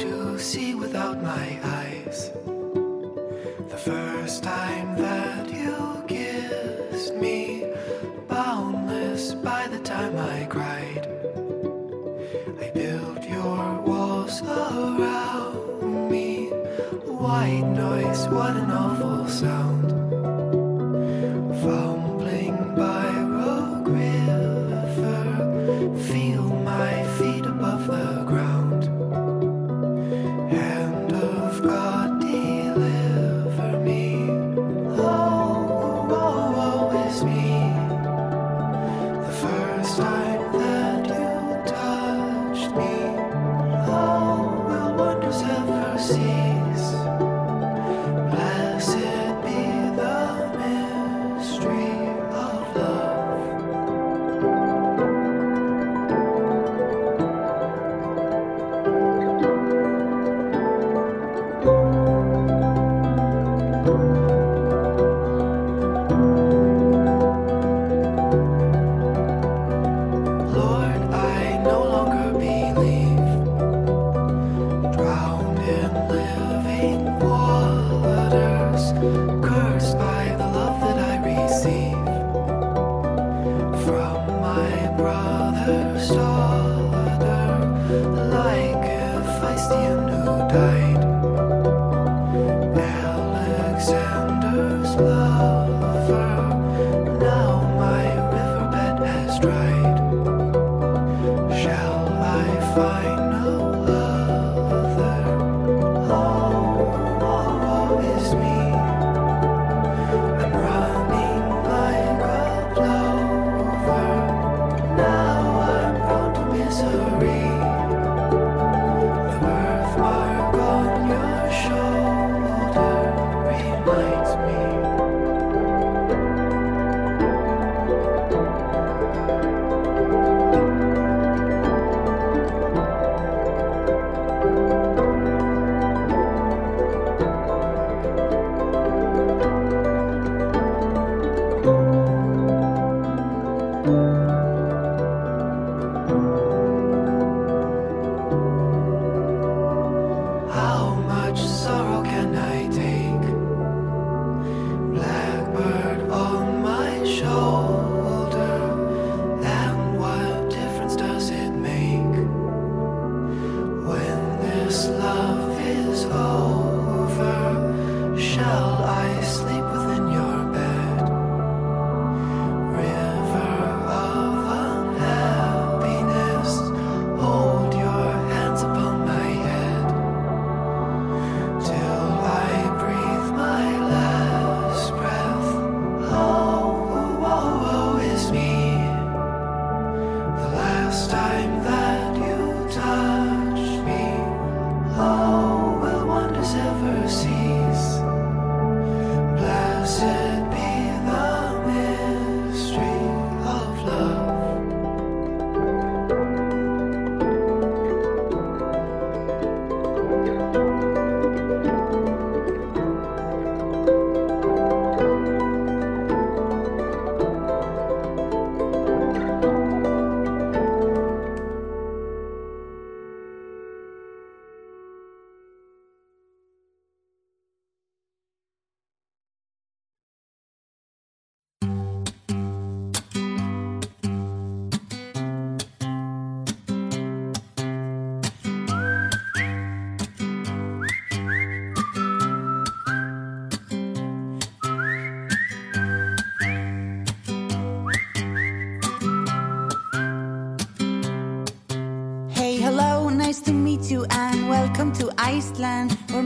to see without my eyes. The first time that you kissed me, boundless by the time I cried. I built your walls around me. White noise, what an awful sound.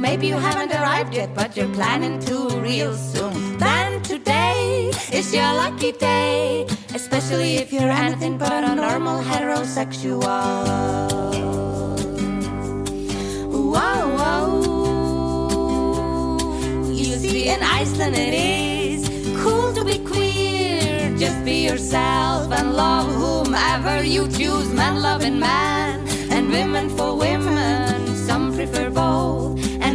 Maybe you haven't arrived yet, but you're planning to real soon. Then today is your lucky day, especially if you're anything but a normal heterosexual. Whoa, whoa. You see, in Iceland it is cool to be queer. Just be yourself and love whomever you choose. Men loving men and women for women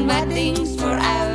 my things for.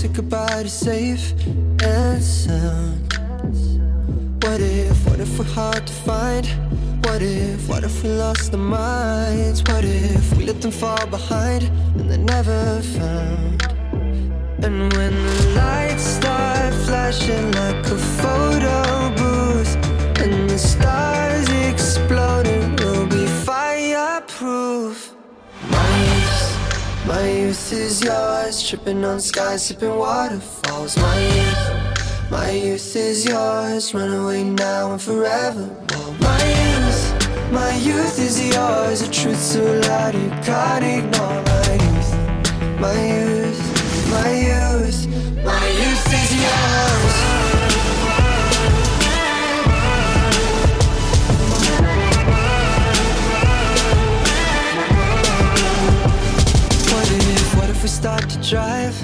Said goodbye to safe and sound? What if, what if we're hard to find? What if, what if we lost our minds? What if we let them fall behind and they're never found? And when the lights start flashing like a photo booth And the stars exploding, youth, is yours. Tripping on skies, sipping waterfalls. My youth, my youth is yours. Run away now and forever. My youth, my youth is yours. A truth so loud you can't ignore My youth, my youth, my youth, my youth is yours. Start to drive?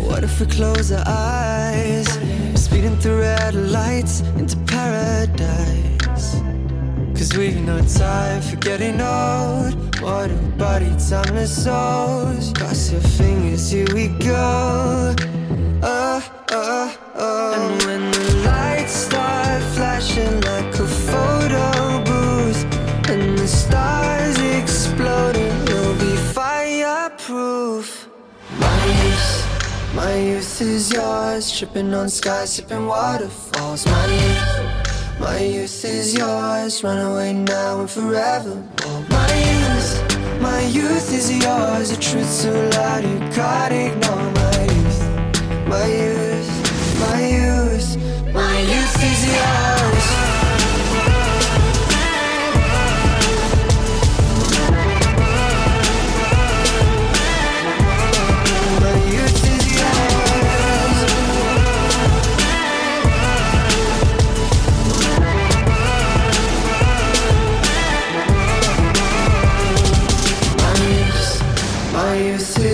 What if we close our eyes? Speeding through red lights into paradise. Cause we've no time for getting old. What a body, timeless souls. Cross your fingers, here we go. Youth is yours. Tripping on skies, sipping waterfalls. My youth, my youth is yours. Run away now and forever. My youth, my youth is yours. The truth so loud you can't ignore. My youth, my youth, my youth, my youth is yours.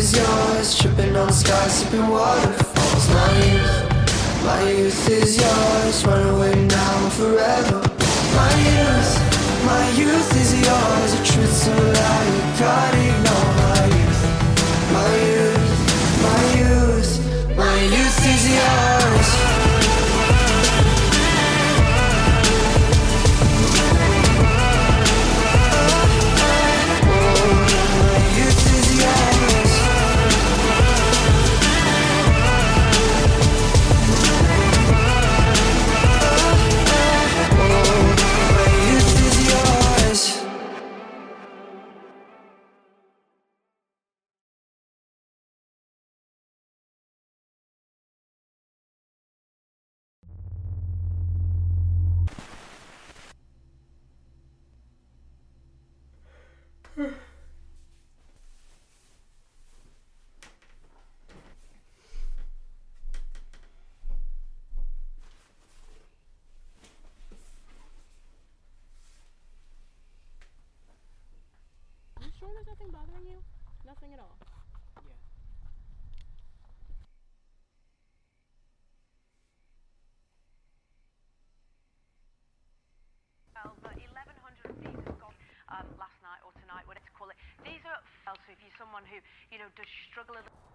Is yours. Tripping on skies, sipping waterfalls. My youth, my youth is yours. Run away now forever. My youth, my youth is yours. The truth so loud you else, so if you're someone who, you know, does struggle a little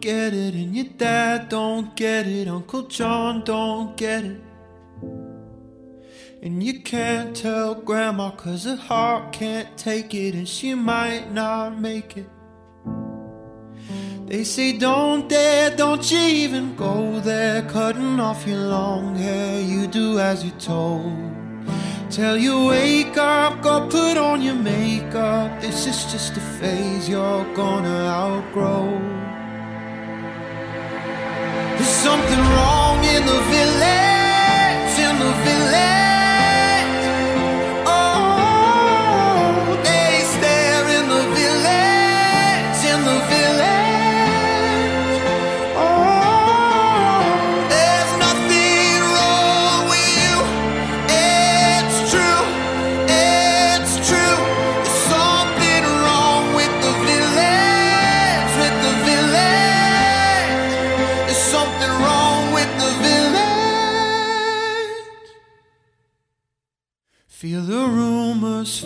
Get it, and your dad don't get it, Uncle John don't get it. And you can't tell grandma cause her heart can't take it and she might not make it. They say don't dare, don't you even go there, cutting off your long hair, you do as you're told. Tell you wake up, go put on your makeup, this is just a phase you're gonna outgrow. There's something wrong in the village, in the village.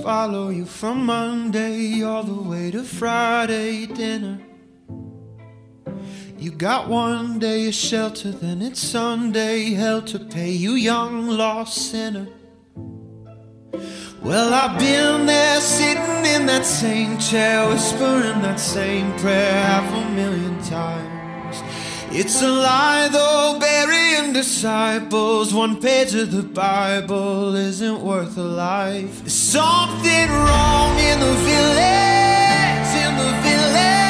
Follow you from Monday all the way to Friday dinner. You got one day of shelter, then it's Sunday hell to pay, you young lost sinner. Well, I've been there sitting in that same chair, whispering that same prayer half a million times. It's a lie, though, burying disciples. One page of the Bible isn't worth a life. There's something wrong in the village, in the village.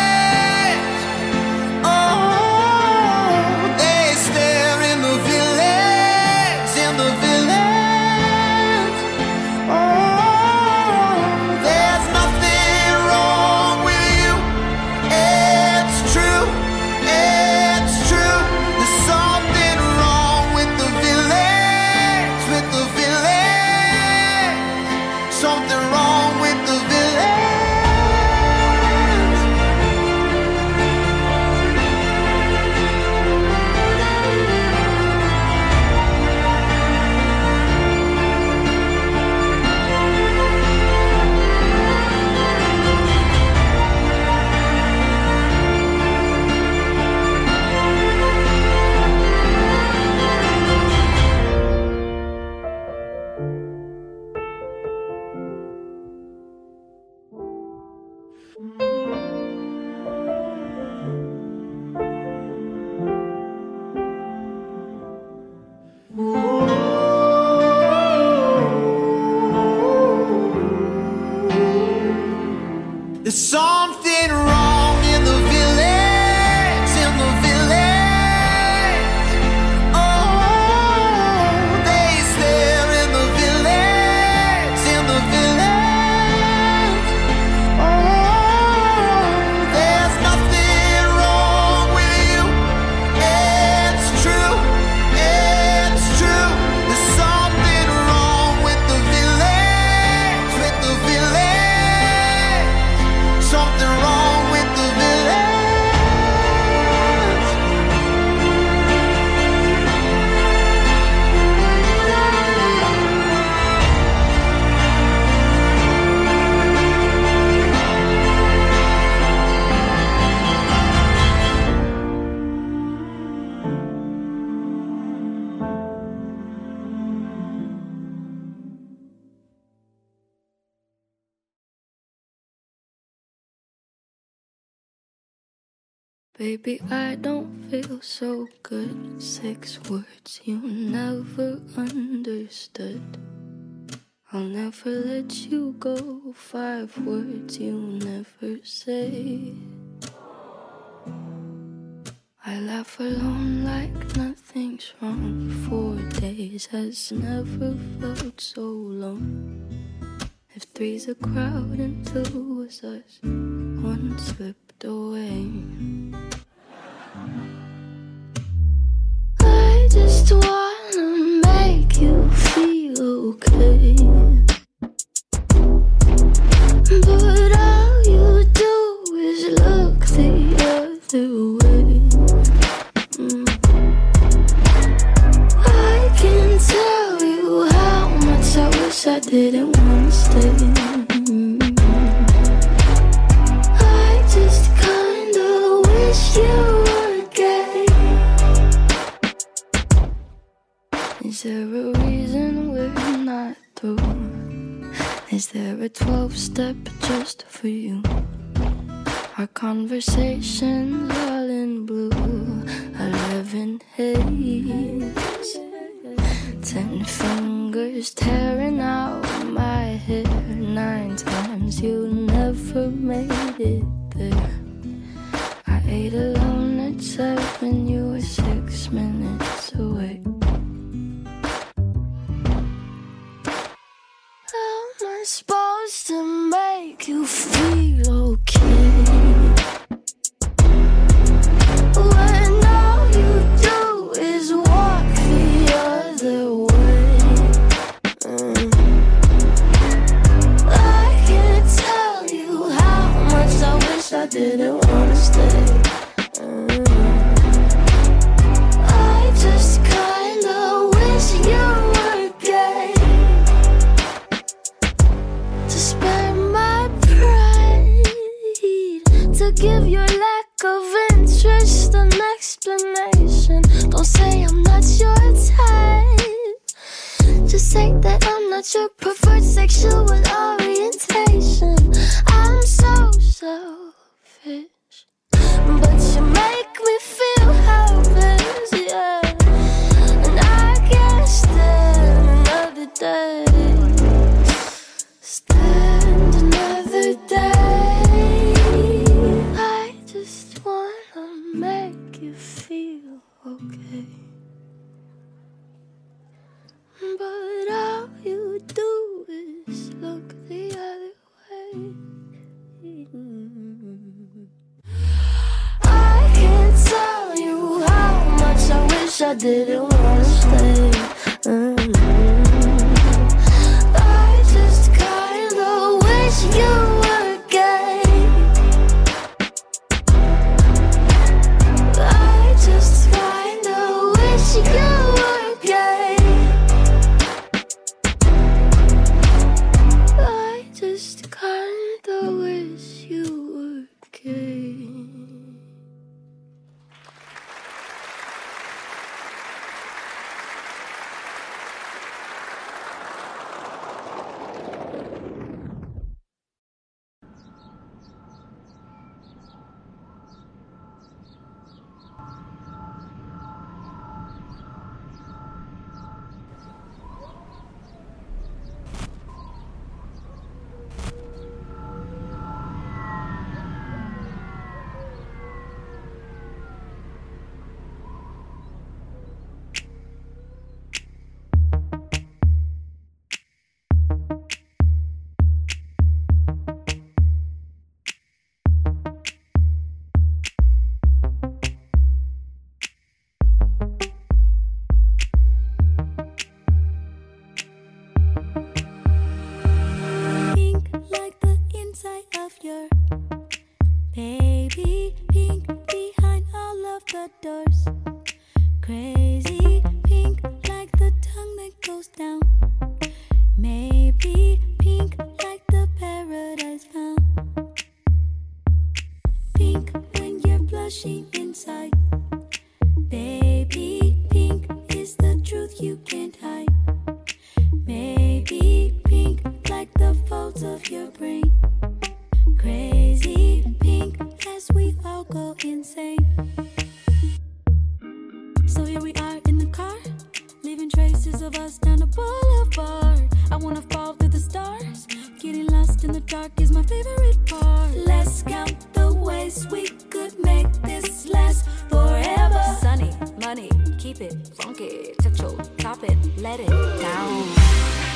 Baby, I don't feel so good. Six words you never understood. I'll never let you go. Five words you never say. I laugh alone like nothing's wrong. Four days has never felt so long. If three's a crowd and two was us, one slipped away. I just wanna make you feel okay. But all you do is look the other way. I can tell you how much I wish I didn't wanna stay. step just for you. Our conversations your lack of interest and explanation. Don't say I'm not your type. Just say that I'm not your preferred sexual orientation. I'm so selfish, but you make me feel helpless, yeah. And I guess then another day. do is look the other way. Mm. I can't tell you how much I wish I didn't want to stay. Mm. faces of us down the boulevard. I wanna fall through the stars. Getting lost in the dark is my favorite part. Let's count the ways we could make this last forever. Sunny, money, keep it funky. Touch your top it, let it down.